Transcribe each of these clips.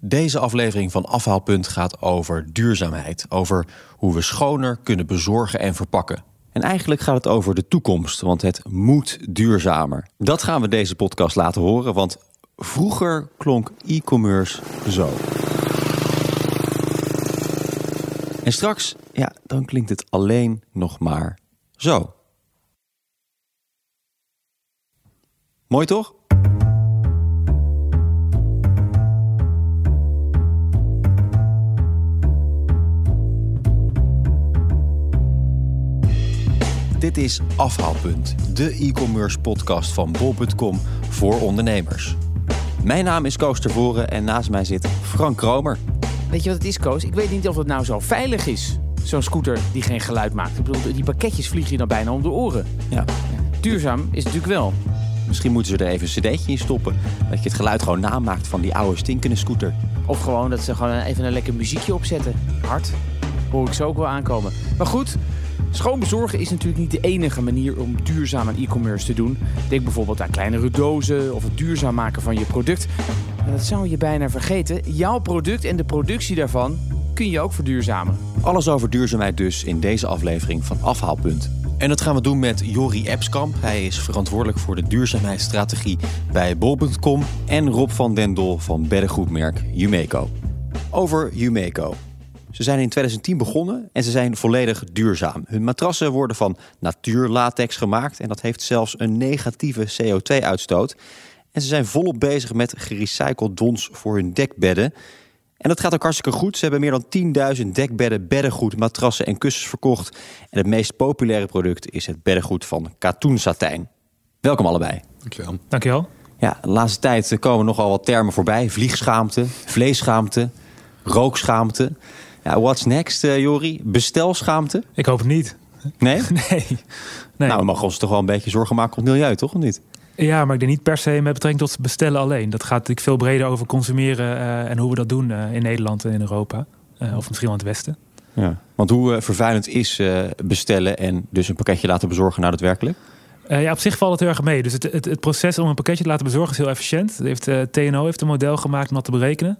Deze aflevering van Afhaalpunt gaat over duurzaamheid. Over hoe we schoner kunnen bezorgen en verpakken. En eigenlijk gaat het over de toekomst, want het moet duurzamer. Dat gaan we deze podcast laten horen, want vroeger klonk e-commerce zo. En straks, ja, dan klinkt het alleen nog maar zo. Mooi toch? Dit is Afhaalpunt, de e-commerce podcast van bol.com voor ondernemers. Mijn naam is Koos Tervoren en naast mij zit Frank Kromer. Weet je wat het is, Koos? Ik weet niet of het nou zo veilig is. Zo'n scooter die geen geluid maakt. Ik bedoel, die pakketjes vliegen je dan bijna om de oren. Ja, Duurzaam is het natuurlijk wel. misschien moeten ze er even een cd'tje in stoppen. Dat je het geluid gewoon namaakt van die oude stinkende scooter. Of gewoon dat ze gewoon even een lekker muziekje opzetten. Hard. Hoor ik zo ook wel aankomen. Maar goed, schoon bezorgen is natuurlijk niet de enige manier om duurzaam aan e-commerce te doen. Denk bijvoorbeeld aan kleinere dozen of het duurzaam maken van je product. En dat zou je bijna vergeten. Jouw product en de productie daarvan kun je ook verduurzamen. Alles over duurzaamheid dus in deze aflevering van Afhaalpunt. En dat gaan we doen met Jori Epskamp. Hij is verantwoordelijk voor de duurzaamheidsstrategie bij bol.com. En Rob van Dendel van beddengoedmerk Jumeco. Over Jumeco. Ze zijn in 2010 begonnen en ze zijn volledig duurzaam. Hun matrassen worden van natuurlatex gemaakt en dat heeft zelfs een negatieve CO2-uitstoot. En ze zijn volop bezig met gerecycled dons voor hun dekbedden. En dat gaat ook hartstikke goed. Ze hebben meer dan 10.000 dekbedden, beddengoed, matrassen en kussens verkocht. En het meest populaire product is het beddengoed van katoensatijn. Welkom allebei. Dankjewel. Dankjewel. Ja, de laatste tijd komen nogal wat termen voorbij. Vliegschaamte, vleesschaamte, rookschaamte. Ja, what's next, eh, Jori? Bestelschaamte? Ik hoop het niet. Nee? Nee. nee. Nou, we mogen ons toch wel een beetje zorgen maken om het milieu, toch? Of niet? ja, maar ik denk niet per se met betrekking tot bestellen alleen. Dat gaat natuurlijk veel breder over consumeren eh, en hoe we dat doen eh, in Nederland en in Europa. Of misschien wel in het Westen. Ja. Want hoe vervuilend is bestellen en dus een pakketje laten bezorgen nou daadwerkelijk? Ja, op zich valt het heel erg mee. Dus het, het, het proces om een pakketje te laten bezorgen is heel efficiënt. Heeft, eh, TNO heeft een model gemaakt om dat te berekenen.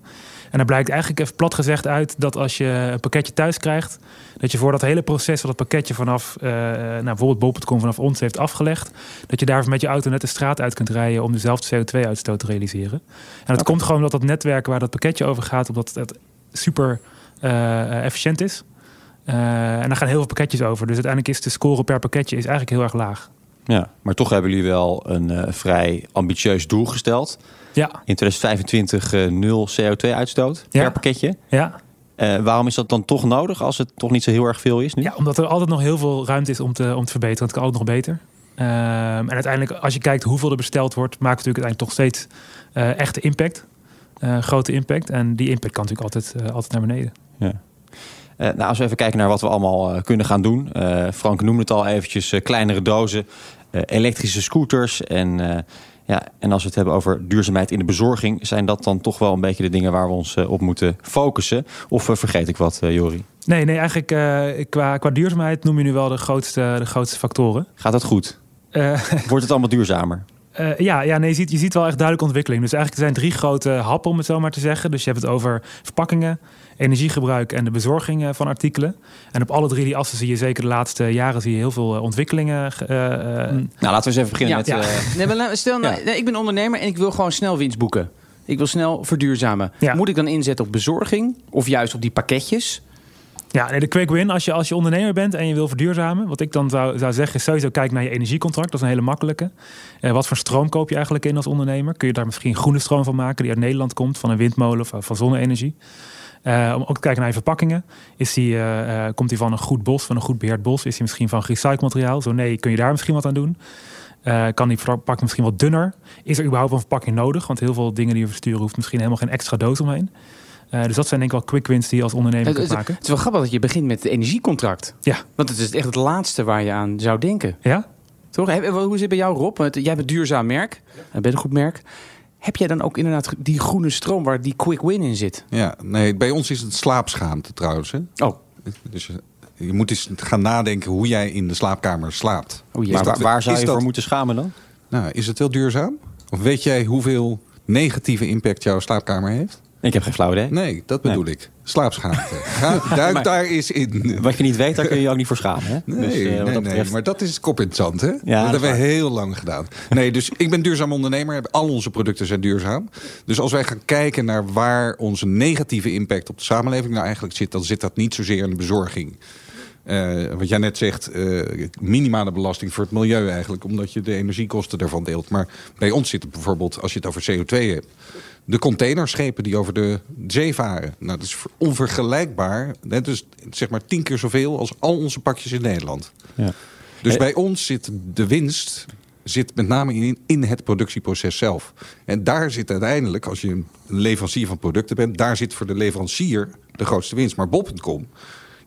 En daar blijkt eigenlijk even plat gezegd uit dat als je een pakketje thuis krijgt, dat je voor dat hele proces van dat pakketje vanaf, eh, nou, bijvoorbeeld bol.com vanaf ons heeft afgelegd, dat je daar met je auto net de straat uit kunt rijden om dezelfde CO2-uitstoot te realiseren. En dat komt gewoon omdat dat netwerk waar dat pakketje over gaat, omdat het super eh, efficiënt is. Eh, en daar gaan heel veel pakketjes over. Dus uiteindelijk is de score per pakketje is eigenlijk heel erg laag. Ja, maar toch hebben jullie wel een eh, vrij ambitieus doel gesteld. Ja, In 2025 eh, nul CO2-uitstoot Ja. per pakketje. ja. Eh, waarom is dat dan toch nodig als het toch niet zo heel erg veel is nu? Ja, omdat er altijd nog heel veel ruimte is om te, om te verbeteren. Het kan altijd nog beter. Ehm, en uiteindelijk, als je kijkt hoeveel er besteld wordt, maakt het natuurlijk uiteindelijk toch steeds echte impact. Grote impact. En die impact kan natuurlijk altijd, altijd naar beneden. Ja. Eh, nou, als we even kijken naar wat we allemaal eh, kunnen gaan doen. Eh, Frank noemde het al eventjes, kleinere dozen, elektrische scooters. En, ja, en als we het hebben over duurzaamheid in de bezorging... zijn dat dan toch wel een beetje de dingen waar we ons op moeten focussen? Of vergeet ik wat, Jori? Nee, nee eigenlijk qua, qua duurzaamheid noem je nu wel de grootste, de grootste factoren. Gaat dat goed? Wordt het allemaal duurzamer? Ja, ja nee, je, ziet, je ziet wel echt duidelijke ontwikkeling. Dus eigenlijk er zijn drie grote happen, om het zo maar te zeggen. Dus je hebt het over verpakkingen, energiegebruik en de bezorging eh, van artikelen. En op alle drie die assen zie je zeker de laatste jaren zie je heel veel eh, ontwikkelingen. eh, eh, Nou, laten we eens even beginnen Ja, met... ja. eh, Nee, maar stel nou, nee, ik ben ondernemer en ik wil gewoon snel winst boeken. Ik wil snel verduurzamen. Ja. Moet ik dan inzetten op bezorging of juist op die pakketjes? Ja, nee, de quick win als je, als je ondernemer bent en je wil verduurzamen. Wat ik dan zou, zou zeggen is sowieso kijk naar je energiecontract. Dat is een hele makkelijke. Eh, wat voor stroom koop je eigenlijk in als ondernemer? Kun je daar misschien groene stroom van maken die uit Nederland komt? Van een windmolen of van zonne-energie? Eh, om ook te kijken naar je verpakkingen. Is die, eh, eh, komt die van een goed bos, van een goed beheerd bos? Is die misschien van gerecycled materiaal? Zo nee, kun je daar misschien wat aan doen? Eh, kan die verpakking misschien wat dunner? Is er überhaupt een verpakking nodig? Want heel veel dingen die we versturen hoeft misschien helemaal geen extra doos omheen. Eh, dus dat zijn denk ik wel quick wins die je als ondernemer Het, kunt het- maken. het is wel grappig dat je begint met het energiecontract. Ja. Want het is echt het laatste waar je aan zou denken. Ja? Toch? Hoe is het bij jou, Rob? Jij bent een duurzaam merk. Jij bent een goed merk. Heb jij dan ook inderdaad die groene stroom waar die quick win in zit? Ja, nee, bij ons is het slaapschaamte trouwens. Hè? Oh, Dus je, je moet eens gaan nadenken hoe jij in de slaapkamer slaapt. oh maar dat- waar, waar zou je dat- voor moeten schamen dan? Nou, is het wel duurzaam? Of weet jij hoeveel negatieve impact jouw slaapkamer heeft? Ik heb geen flauw idee. Nee, dat bedoel ik. Slaapschaamte. Ga, duik daar eens in. Wat je niet weet, daar kun je je ook niet voor schamen. Hè? Nee, Dus, eh, nee, dat nee, maar dat is kopinteressant, hè? Ja, dat dat hebben we heel lang gedaan. Nee, dus ik ben duurzaam ondernemer. Al onze producten zijn duurzaam. Dus als wij gaan kijken naar waar onze negatieve impact op de samenleving nou eigenlijk zit... dan zit dat niet zozeer in de bezorging. Eh, wat jij net zegt, eh, minimale belasting voor het milieu eigenlijk... omdat je de energiekosten daarvan deelt. Maar bij ons zit het bijvoorbeeld, als je het over CO2 hebt... de containerschepen die over de zee varen. Nou, dat is onvergelijkbaar. Net dus zeg maar tien keer zoveel als al onze pakjes in Nederland. Ja. Dus bij ons zit de winst zit met name in, in het productieproces zelf. En daar zit uiteindelijk, als je een leverancier van producten bent... daar zit voor de leverancier de grootste winst. Maar Bob.com,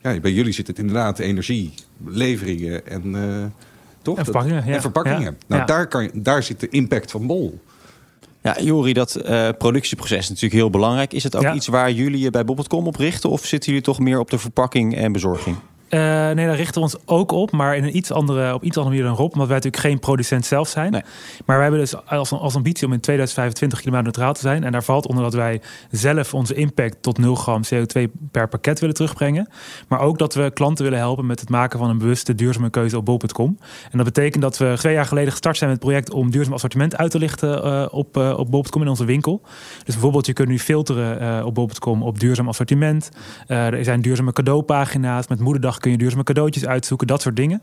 ja, bij jullie zit het inderdaad energie, leveringen en... eh, toch? En verpakkingen, Dat- ja. En verpakkingen. Ja. Nou, Ja. Daar, kan je, daar zit de impact van Bol. Ja, Jori, dat eh, productieproces is natuurlijk heel belangrijk. Is het ook Ja. iets waar jullie je bij Bob.com op richten? Of zitten jullie toch meer op de verpakking en bezorging? Eh, nee, daar richten we ons ook op, maar in een iets andere, op iets andere manier dan Rob, omdat wij natuurlijk geen producent zelf zijn. Nee. Maar wij hebben dus als, als ambitie om in 2025 klimaatneutraal te zijn. En daar valt onder dat wij zelf onze impact tot 0 gram CO2 per pakket willen terugbrengen. Maar ook dat we klanten willen helpen met het maken van een bewuste duurzame keuze op bol.com. En dat betekent dat we twee jaar geleden gestart zijn met het project om duurzaam assortiment uit te lichten eh, op, eh, op bol.com in onze winkel. Dus bijvoorbeeld, je kunt nu filteren op bol.com op duurzaam assortiment. Er zijn duurzame cadeaupagina's. Met moederdag kun je duurzame cadeautjes uitzoeken, dat soort dingen.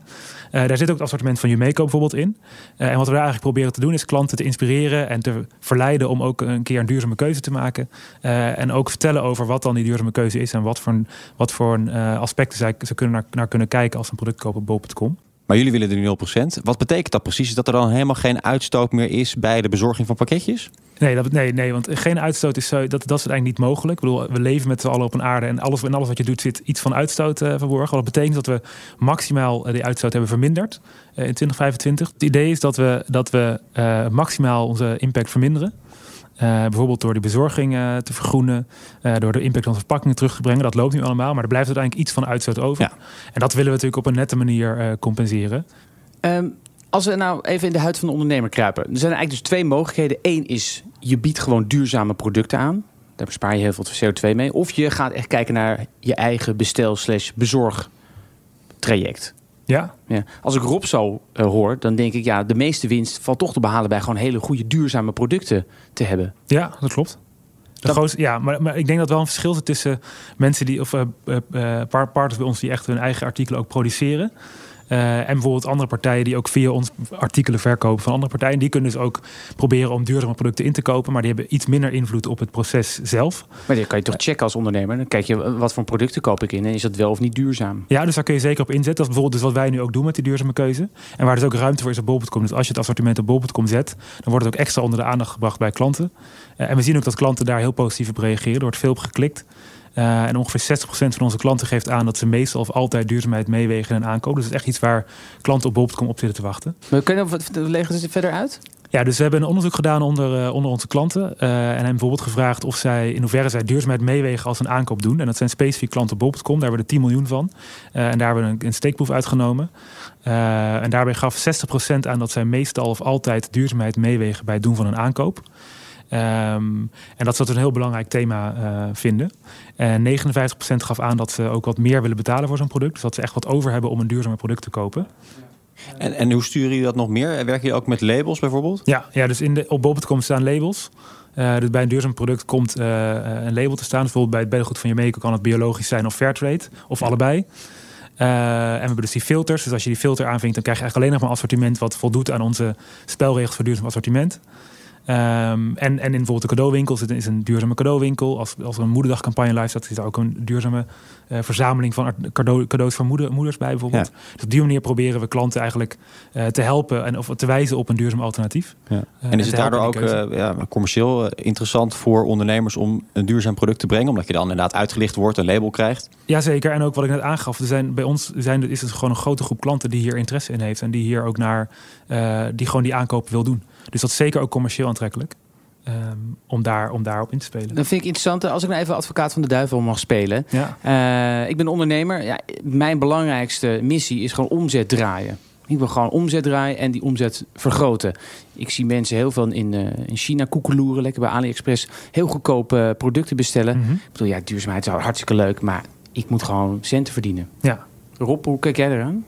Eh, daar zit ook het assortiment van Jumeco bijvoorbeeld in. Eh, en wat we daar eigenlijk proberen te doen is klanten te inspireren en te verleiden om ook een keer een duurzame keuze te maken. Eh, en ook vertellen over wat dan die duurzame keuze is en wat voor, wat voor aspecten zij, ze kunnen naar, naar kunnen kijken als ze een product kopen op bol.com. Maar jullie willen er nu 0%. Wat betekent dat precies? Is dat er dan helemaal geen uitstoot meer is bij de bezorging van pakketjes? Nee, dat, nee, nee, want geen uitstoot is, zo, dat, dat is eigenlijk niet mogelijk. Ik bedoel, we leven met z'n allen op een aarde en alles, en alles wat je doet zit iets van uitstoot eh, verborgen. Wat betekent dat we maximaal eh, die uitstoot hebben verminderd eh, in 2025. Het idee is dat we, dat we eh, maximaal onze impact verminderen. Eh, bijvoorbeeld door die bezorging eh, te vergroenen, eh, door de impact van verpakkingen terug te brengen. Dat loopt nu allemaal, maar er blijft uiteindelijk iets van uitstoot over. Ja. En dat willen we natuurlijk op een nette manier eh, compenseren. Ehm, als we nou even in de huid van de ondernemer kruipen. Er zijn eigenlijk dus twee mogelijkheden. Eén is, je biedt gewoon duurzame producten aan. Daar bespaar je heel veel CO2 mee. Of je gaat echt kijken naar je eigen bestel slash bezorg traject. Ja, Ja. Als ik Rob zo eh, hoor, dan denk ik... ja, de meeste winst valt toch te behalen... bij gewoon hele goede duurzame producten te hebben. Ja, dat klopt. De Dat- grootste- ja, maar, maar ik denk dat wel een verschil zit tussen mensen die, of eh, par- partners bij ons die echt hun eigen artikelen ook produceren. Eh, en bijvoorbeeld andere partijen die ook via ons artikelen verkopen van andere partijen. Die kunnen dus ook proberen om duurzame producten in te kopen. Maar die hebben iets minder invloed op het proces zelf. Maar dan kan je toch checken als ondernemer. Dan kijk je, wat voor producten koop ik in... en is dat wel of niet duurzaam? Ja, dus daar kun je zeker op inzetten. Dat is bijvoorbeeld dus wat wij nu ook doen met die duurzame keuze. En waar dus ook ruimte voor is op bol.com. Dus als je het assortiment op bol.com zet, dan wordt het ook extra onder de aandacht gebracht bij klanten. Eh, en we zien ook dat klanten daar heel positief op reageren. Er wordt veel op geklikt. Eh, en ongeveer 60% van onze klanten geeft aan dat ze meestal of altijd duurzaamheid meewegen in een aankoop. Dus het is echt iets waar klanten op bol.com op zitten te wachten. Maar kun je nog wat leggen ze verder uit? Ja, dus we hebben een onderzoek gedaan onder, eh, onder onze klanten. eh, en hebben bijvoorbeeld gevraagd of zij in hoeverre zij duurzaamheid meewegen als een aankoop doen. En dat zijn specifiek klanten op bol.com. Daar hebben we er 10 miljoen van. En daar hebben we een, een steekproef uitgenomen. En daarbij gaf 60% aan dat zij meestal of altijd duurzaamheid meewegen bij het doen van een aankoop. Ehm, en dat ze dat een heel belangrijk thema eh, vinden. En 59% gaf aan dat ze ook wat meer willen betalen voor zo'n product. Dus dat ze echt wat over hebben om een duurzamer product te kopen. En, en hoe sturen jullie dat nog meer? Werken jullie ook met labels bijvoorbeeld? Ja, ja dus in de, op bol.com staan labels. Dus bij een duurzaam product komt eh, een label te staan. Dus bijvoorbeeld bij het beddengoed van Jameco kan het biologisch zijn of fairtrade. Of allebei. En we hebben dus die filters. Dus als je die filter aanvinkt, dan krijg je eigenlijk alleen nog maar assortiment wat voldoet aan onze spelregels voor duurzaam assortiment. Ehm, en, en in bijvoorbeeld de cadeauwinkel zit- is een duurzame cadeauwinkel. Als, als er een moederdagcampagne live staat, zit er ook een duurzame eh, verzameling van cadeau, cadeaus voor moeder, moeders bij bijvoorbeeld. Dus op die manier proberen we klanten eigenlijk eh, te helpen en of te wijzen op een duurzaam alternatief. Ja. Eh, en is het daardoor ook ja, commercieel interessant voor ondernemers om een duurzaam product te brengen? Omdat je dan inderdaad uitgelicht wordt, een label krijgt. Jazeker, en ook wat ik net aangaf, er zijn, bij ons zijn, is het gewoon een grote groep klanten die hier interesse in heeft en die hier ook naar, die gewoon die aankopen wil doen. Dus dat is zeker ook commercieel aantrekkelijk ehm, om, daar, om daarop in te spelen. Dan vind ik interessant, als ik nou even advocaat van de duivel mag spelen. Ja, Eh, ik ben ondernemer. Ja, mijn belangrijkste missie is gewoon omzet draaien. Ik wil gewoon omzet draaien en die omzet vergroten. Ik zie mensen heel veel in, uh, in China koekeloeren, lekker bij AliExpress, heel goedkope producten bestellen. Mhm. Ik bedoel, ja, duurzaamheid is hartstikke leuk, maar ik moet gewoon centen verdienen. Ja. Rob, hoe kijk jij eraan?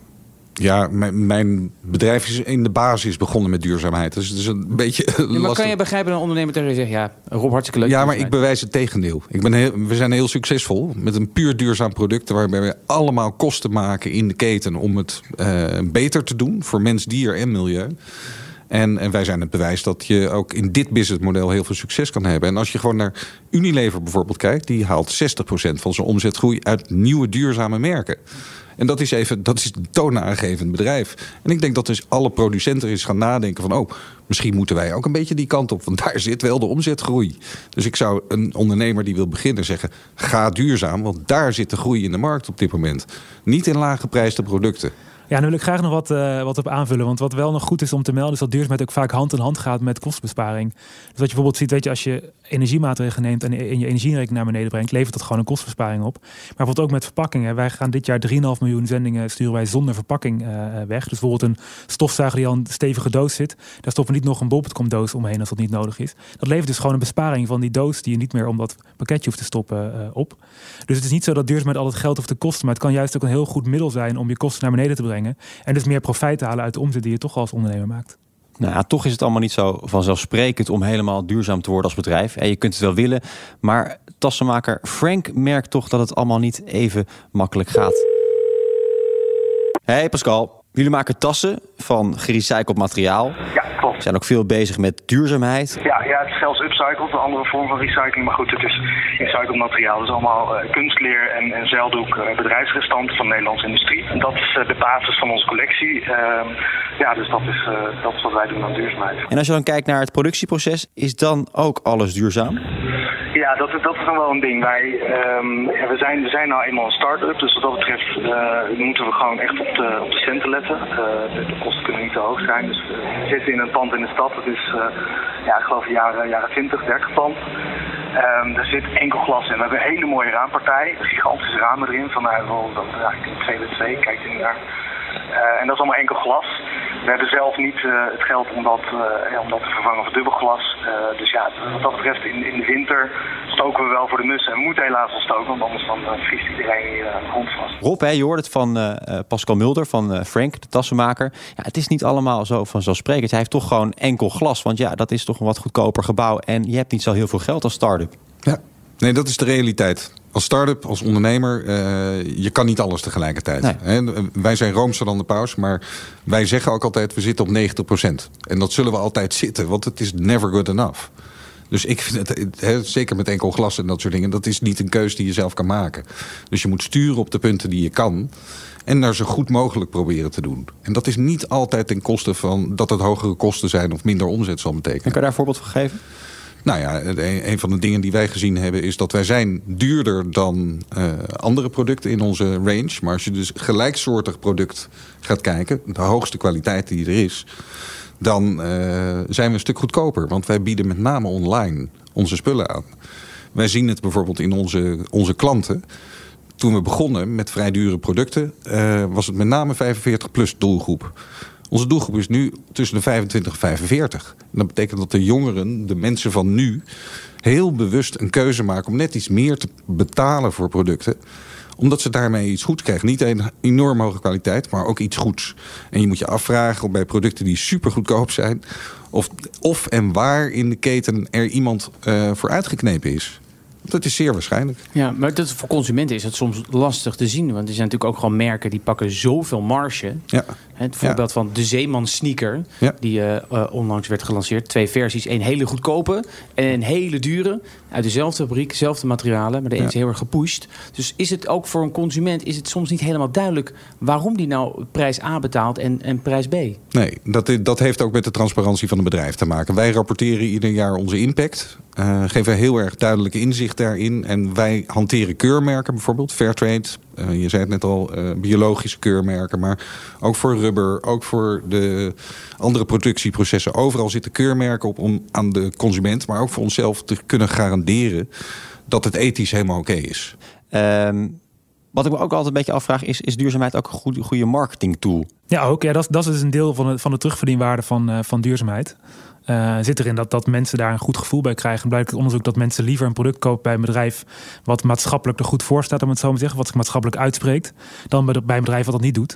Ja, mijn, mijn bedrijf is in de basis begonnen met duurzaamheid. Dus het is een beetje Ja, maar lastig. kan je begrijpen dat een ondernemer tegen je zegt... ja, Rob, hartstikke leuk. Ja, maar ik bewijs het tegendeel. Ik ben heel, we zijn heel succesvol met een puur duurzaam product... waarbij we allemaal kosten maken in de keten om het eh, beter te doen... voor mens, dier en milieu. En, en wij zijn het bewijs dat je ook in dit businessmodel heel veel succes kan hebben. En als je gewoon naar Unilever bijvoorbeeld kijkt... die haalt 60% van zijn omzetgroei uit nieuwe duurzame merken. En dat is even, dat is een toonaangevend bedrijf. En ik denk dat dus alle producenten eens gaan nadenken van... oh, misschien moeten wij ook een beetje die kant op. Want daar zit wel de omzetgroei. Dus ik zou een ondernemer die wil beginnen zeggen... ga duurzaam, want daar zit de groei in de markt op dit moment. Niet in laaggeprijsde producten. Ja, nu wil ik graag nog wat, eh, wat op aanvullen. Want wat wel nog goed is om te melden, is dat duurzaamheid ook vaak hand in hand gaat met kostbesparing. Dus wat je bijvoorbeeld ziet, weet je, als je energiemaatregelen neemt en in je energierekening naar beneden brengt, levert dat gewoon een kostbesparing op. Maar bijvoorbeeld ook met verpakkingen. Wij gaan dit jaar 3,5 miljoen zendingen sturen wij zonder verpakking eh, weg. Dus bijvoorbeeld een stofzuiger die al een stevige doos zit, daar stoppen we niet nog een bol.com doos omheen als dat niet nodig is. Dat levert dus gewoon een besparing van die doos die je niet meer om dat pakketje hoeft te stoppen eh, op. Dus het is niet zo dat duurzaamheid al het geld hoeft te kosten, maar het kan juist ook een heel goed middel zijn om je kosten naar beneden te brengen. En dus meer profijt te halen uit de omzet die je toch als ondernemer maakt. Nou, ja, toch is het allemaal niet zo vanzelfsprekend om helemaal duurzaam te worden als bedrijf. En je kunt het wel willen, maar tassenmaker Frank merkt toch dat het allemaal niet even makkelijk gaat. Hey Pascal, jullie maken tassen van gerecycled materiaal. Ja, klopt. Zijn ook veel bezig met duurzaamheid. Ja, ja, het is zelfs upcycled, een andere vorm van recycling. Maar goed, het is recycled materiaal. Het is allemaal eh, kunstleer en, en zeildoek eh, bedrijfsrestant van de Nederlandse industrie. Dat is eh, de basis van onze collectie. Ehm, ja, dus dat is, eh, dat is wat wij doen aan duurzaamheid. En als je dan kijkt naar het productieproces, is dan ook alles duurzaam? Ja, dat, dat is dan wel een ding. Wij ehm, we, zijn, we zijn nou eenmaal een start-up, dus wat dat betreft eh, moeten we gewoon echt op de, op de centen letten. De, de kosten kunnen niet te hoog zijn. Dus we zitten in een pand in de stad. Het is, ja, ik geloof jaren, jaren 20, 30 pand. Ehm er zit enkel glas in. We hebben een hele mooie raampartij. Gigantische ramen erin. Van nou, dat, ja, ik denk 2 bij 2, kijk je naar. Eh, en dat is allemaal enkel glas. We hebben zelf niet eh, het geld om dat, eh, om dat te vervangen voor dubbelglas. Eh, dus ja, wat dat betreft in, in de winter stoken we wel voor de mussen. En we moeten helaas wel stoken, want anders dan eh, vriest iedereen hier aan de grond vast. Rob, hè, je hoort het van eh, eh, Pascal Mulder, van eh, Frank, de tassenmaker. Ja, het is niet allemaal zo vanzelfsprekend. Hij heeft toch gewoon enkel glas, want ja, dat is toch een wat goedkoper gebouw. En je hebt niet zo heel veel geld als start-up. Ja, nee, dat is de realiteit. Als start-up, als ondernemer, eh, je kan niet alles tegelijkertijd. Nee. Wij zijn roomser dan de paus, maar wij zeggen ook altijd... we zitten op 90% En dat zullen we altijd zitten, want het is never good enough. Dus ik vind het, zeker met enkel glas en dat soort dingen... dat is niet een keus die je zelf kan maken. Dus je moet sturen op de punten die je kan... en daar zo goed mogelijk proberen te doen. En dat is niet altijd ten koste van dat het hogere kosten zijn... of minder omzet zal betekenen. Kan je daar een voorbeeld van geven? Nou ja, een, van de dingen die wij gezien hebben is dat wij zijn duurder dan eh, andere producten in onze range. Maar als je dus gelijksoortig product gaat kijken, de hoogste kwaliteit die er is, dan eh, zijn we een stuk goedkoper. Want wij bieden met name online onze spullen aan. Wij zien het bijvoorbeeld in onze, onze klanten. Toen we begonnen met vrij dure producten, eh, was het met name 45 plus doelgroep. Onze doelgroep is nu tussen de 25 en 45. En dat betekent dat de jongeren, de mensen van nu, heel bewust een keuze maken om net iets meer te betalen voor producten omdat ze daarmee iets goeds krijgen. Niet een enorm hoge kwaliteit, maar ook iets goeds. En je moet je afvragen of bij producten die super goedkoop zijn... of, of en waar in de keten er iemand eh, voor uitgeknepen is. Dat is zeer waarschijnlijk. Ja, maar dat, voor consumenten is het soms lastig te zien. Want er zijn natuurlijk ook gewoon merken die pakken zoveel marge. Ja. Het voorbeeld van de Zeeman sneaker, Ja. die eh, eh, onlangs werd gelanceerd. Twee versies, één hele goedkope en een hele dure. Uit dezelfde fabriek, dezelfde materialen, maar de een is heel erg gepusht. Dus is het ook voor een consument is het soms niet helemaal duidelijk... waarom die nou prijs A betaalt en, en prijs B? Nee, dat, dat heeft ook met de transparantie van een bedrijf te maken. Wij rapporteren ieder jaar onze impact. eh, geven heel erg duidelijke inzicht daarin. En wij hanteren keurmerken bijvoorbeeld. Fairtrade, je zei het net al, eh, biologische keurmerken. Maar ook voor rubber, ook voor de andere productieprocessen. Overal zitten keurmerken op om aan de consument... maar ook voor onszelf te kunnen garanderen... dat het ethisch helemaal oké is. Ehm, Wat ik me ook altijd een beetje afvraag is, is duurzaamheid ook een goede, goede marketing tool? Ja, ook. Ja, dat, dat is een deel van de, van de terugverdienwaarde van, uh, van duurzaamheid. Uh, zit erin dat, dat mensen daar een goed gevoel bij krijgen. Blijkt het onderzoek dat mensen liever een product kopen bij een bedrijf wat maatschappelijk er goed voor staat, om het zo maar te zeggen, wat zich maatschappelijk uitspreekt, dan bij, bij een bedrijf wat dat niet doet.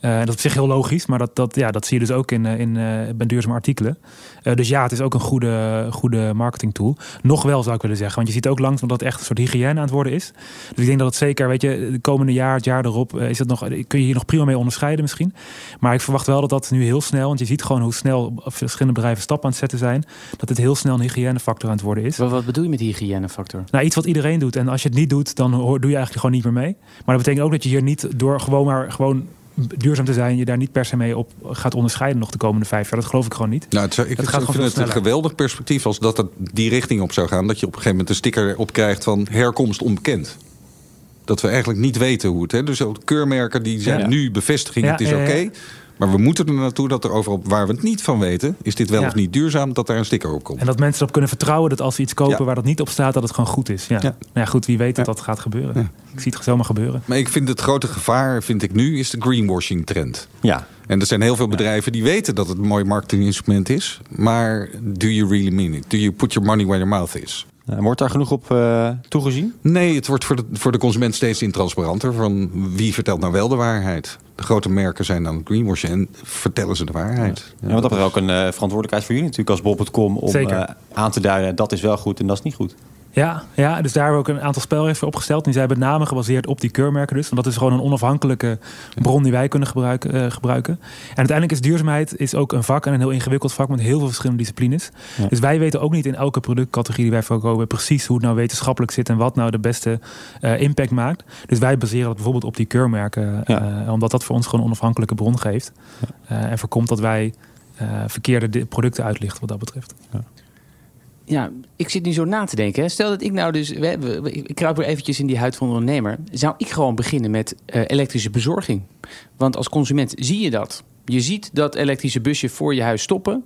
Uh, dat is op zich heel logisch, maar dat, dat, ja, dat zie je dus ook in, in, uh, bij duurzame artikelen. Uh, dus ja, het is ook een goede, goede marketing tool. Nog wel zou ik willen zeggen, want je ziet ook langzaam dat het echt een soort hygiëne aan het worden is. Dus ik denk dat het zeker, weet je, de komende jaar, het jaar erop, is het nog, kun je hier nog prima mee onderscheiden misschien. Maar ik verwacht wel dat dat nu heel snel, want je ziet gewoon hoe snel verschillende bedrijven stappen aan het zetten zijn, dat het heel snel een hygiënefactor aan het worden is. Wat, wat bedoel je met hygiënefactor? Nou, iets wat iedereen doet. En als je het niet doet, dan doe je eigenlijk gewoon niet meer mee. Maar dat betekent ook dat je hier niet door gewoon maar gewoon duurzaam te zijn, je daar niet per se mee op gaat onderscheiden nog de komende vijf jaar. Dat geloof ik gewoon niet. Nou, het, ik, gaat vind het een geweldig perspectief als dat het die richting op zou gaan. Dat je op een gegeven moment een sticker op krijgt van herkomst onbekend. Dat we eigenlijk niet weten hoe het. Hè? Dus ook keurmerken die zijn ja. nu bevestiging, ja, het is oké. Okay, maar we moeten er naartoe dat er overal waar we het niet van weten, is dit wel ja. of niet duurzaam, dat daar een sticker op komt. En dat mensen erop kunnen vertrouwen dat als ze iets kopen ja. waar dat niet op staat, dat het gewoon goed is. Ja, ja. ja goed, wie weet dat dat gaat gebeuren. Ik zie het zomaar gebeuren. Maar ik vind het grote gevaar, vind ik nu, is de greenwashing trend. Ja. En er zijn heel veel bedrijven die weten dat het een mooi marketinginstrument is. Maar do you really mean it? Do you put your money where your mouth is? Wordt daar genoeg op uh, toegezien? Nee, het wordt voor de, voor de consument steeds intransparanter. Van wie vertelt nou wel de waarheid? De grote merken zijn dan greenwashing en vertellen ze de waarheid. Ja, ja want dat is ook een uh, verantwoordelijkheid voor jullie natuurlijk als Bob.com... om aan te duiden dat is wel goed en dat is niet goed. Ja, ja, dus daar hebben we ook een aantal spelregels voor opgesteld. Die zijn met name gebaseerd op die keurmerken dus. Want dat is gewoon een onafhankelijke bron die wij kunnen gebruiken. Uh, gebruiken. En uiteindelijk is duurzaamheid is ook een vak en een heel ingewikkeld vak met heel veel verschillende disciplines. Ja. Dus wij weten ook niet in elke productcategorie die wij verkopen precies hoe het nou wetenschappelijk zit en wat nou de beste uh, impact maakt. Dus wij baseren dat bijvoorbeeld op die keurmerken. Ja. Uh, omdat dat voor ons gewoon een onafhankelijke bron geeft. En voorkomt dat wij verkeerde producten uitlichten wat dat betreft. Ja, ik zit nu zo na te denken. Stel dat ik nou dus... Ik kruip weer eventjes in die huid van de ondernemer. Zou ik gewoon beginnen met uh, elektrische bezorging? Want als consument zie je dat. Je ziet dat elektrische busje voor je huis stoppen.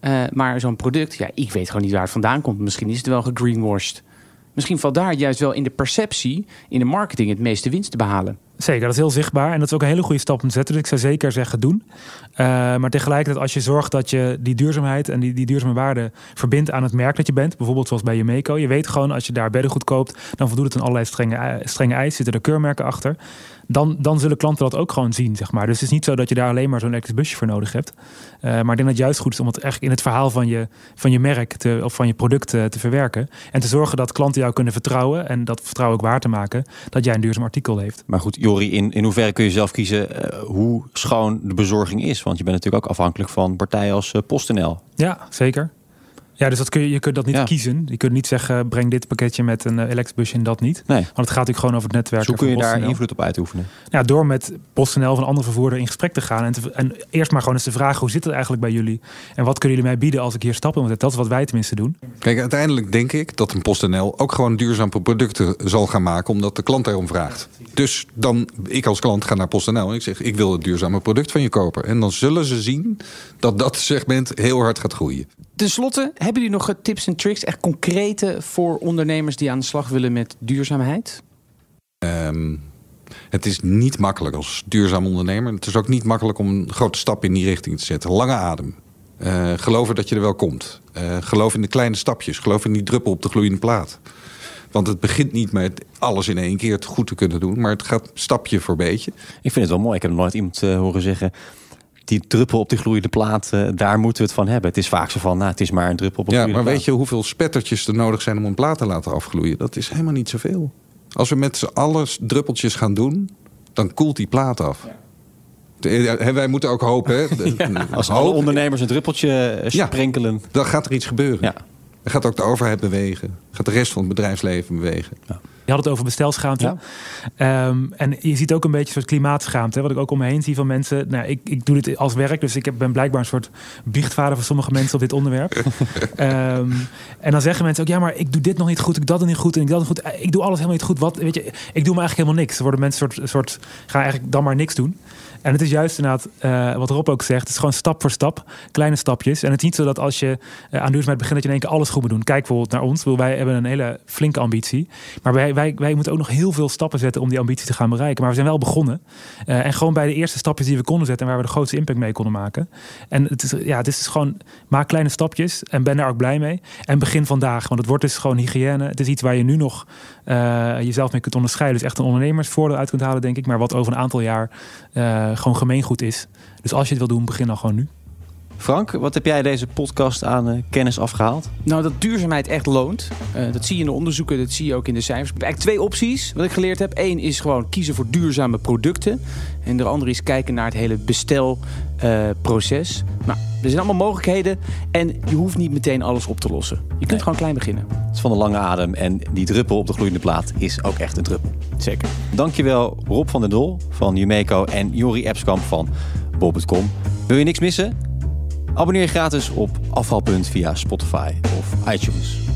Uh, maar zo'n product, ja, ik weet gewoon niet waar het vandaan komt. Misschien is het wel gegreenwashed. Misschien valt daar juist wel in de perceptie, in de marketing, het meeste winst te behalen. Zeker, dat is heel zichtbaar en dat is ook een hele goede stap om te zetten. Dus ik zou zeker zeggen doen. Uh, maar tegelijkertijd als je zorgt dat je die duurzaamheid en die, die duurzame waarde verbindt aan het merk dat je bent. Bijvoorbeeld zoals bij Jemeco. Je weet gewoon als je daar beddengoed koopt, dan voldoet het aan allerlei strenge, strenge eisen. Zitten er keurmerken achter. Dan, dan zullen klanten dat ook gewoon zien, zeg maar. Dus het is niet zo dat je daar alleen maar zo'n elektrisch busje voor nodig hebt. Uh, maar ik denk dat het juist goed is om het echt in het verhaal van je, van je merk te, of van je product uh, te verwerken. En te zorgen dat klanten jou kunnen vertrouwen en dat vertrouwen ook waar te maken dat jij een duurzaam artikel heeft. Maar goed, Jori, in, in hoeverre kun je zelf kiezen uh, hoe schoon de bezorging is? Want je bent natuurlijk ook afhankelijk van partijen als PostNL. Ja, zeker. Ja, dus dat kun je, je kunt dat niet ja. kiezen. Je kunt niet zeggen, breng dit pakketje met een elektrisch busje en dat niet. Nee. Want het gaat natuurlijk gewoon over het netwerk. Dus hoe kun je daar invloed op uitoefenen? Ja, door met PostNL of een andere vervoerder in gesprek te gaan. En, te, en eerst maar gewoon eens te vragen, hoe zit het eigenlijk bij jullie? En wat kunnen jullie mij bieden als ik hier stappen moet zetten? Dat is wat wij tenminste doen. Kijk, uiteindelijk denk ik dat een PostNL ook gewoon duurzame producten zal gaan maken. Omdat de klant daarom vraagt. Dus dan, ik als klant ga naar PostNL en ik zeg, ik wil het duurzame product van je kopen. En dan zullen ze zien dat dat segment heel hard gaat groeien. Ten slotte, hebben jullie nog tips en tricks, echt concrete voor ondernemers die aan de slag willen met duurzaamheid? Um, het is niet makkelijk als duurzaam ondernemer. Het is ook niet makkelijk om een grote stap in die richting te zetten. Lange adem. Uh, geloven dat je er wel komt. Uh, geloof in de kleine stapjes. Geloof in die druppel op de gloeiende plaat. Want het begint niet met alles in één keer het goed te kunnen doen. Maar het gaat stapje voor beetje. Ik vind het wel mooi. Ik heb nog nooit iemand uh, horen zeggen die druppel op die gloeiende plaat, uh, daar moeten we het van hebben. Het is vaak zo van, nou, het is maar een druppel op een Ja, gloeiende maar plaat. weet je hoeveel spettertjes er nodig zijn om een plaat te laten afgloeien? Dat is helemaal niet zoveel. Als we met z'n allen druppeltjes gaan doen, dan koelt die plaat af. Ja. De, wij moeten ook hopen. Hè? De, ja, als alle ondernemers een druppeltje sprenkelen. Ja, dan gaat er iets gebeuren. Ja. Dan gaat ook de overheid bewegen. Gaat de rest van het bedrijfsleven bewegen. Ja. Je had het over bestelschaamte. Ja. Um, en je ziet ook een beetje een soort klimaatschaamte. Wat ik ook om me heen zie van mensen. Nou, ik, ik doe dit als werk, dus ik ben blijkbaar een soort biechtvader voor sommige mensen op dit onderwerp. um, en dan zeggen mensen ook: ja, maar ik doe dit nog niet goed, ik dat nog niet goed en ik dat nog goed. Ik doe alles helemaal niet goed. Wat, weet je, ik doe me eigenlijk helemaal niks. Er worden mensen soort, soort gaan eigenlijk dan maar niks doen. En het is juist inderdaad, uh, wat Rob ook zegt, het is gewoon stap voor stap, kleine stapjes. En het is niet zo dat als je uh, aan duurzaamheid begint, dat je in één keer alles goed moet doen. Kijk bijvoorbeeld naar ons, wij hebben een hele flinke ambitie. Maar wij, wij, moeten ook nog heel veel stappen zetten om die ambitie te gaan bereiken. Maar we zijn wel begonnen. Uh, en gewoon bij de eerste stapjes die we konden zetten en waar we de grootste impact mee konden maken. En het is, ja, het is dus gewoon, maak kleine stapjes en ben daar ook blij mee. En begin vandaag, want het wordt dus gewoon hygiëne. Het is iets waar je nu nog jezelf mee kunt onderscheiden. Dus echt een ondernemersvoordeel uit kunt halen, denk ik. Maar wat over een aantal jaar gewoon gemeengoed is. Dus als je het wil doen, begin dan gewoon nu. Frank, wat heb jij deze podcast aan uh, kennis afgehaald? Nou, dat duurzaamheid echt loont. Uh, dat zie je in de onderzoeken, dat zie je ook in de cijfers. Ik heb eigenlijk twee opties wat ik geleerd heb. Eén is gewoon kiezen voor duurzame producten. En de andere is kijken naar het hele bestelproces. Uh, nou, er zijn allemaal mogelijkheden. En je hoeft niet meteen alles op te lossen. Je kunt nee. gewoon klein beginnen. Het is van de lange adem. En die druppel op de gloeiende plaat is ook echt een druppel. Zeker. Dankjewel Rob van den Dol van Jumeco en Jori Epskamp van Bob.com. Wil je niks missen? Abonneer je gratis op Afvalpunt via Spotify of iTunes.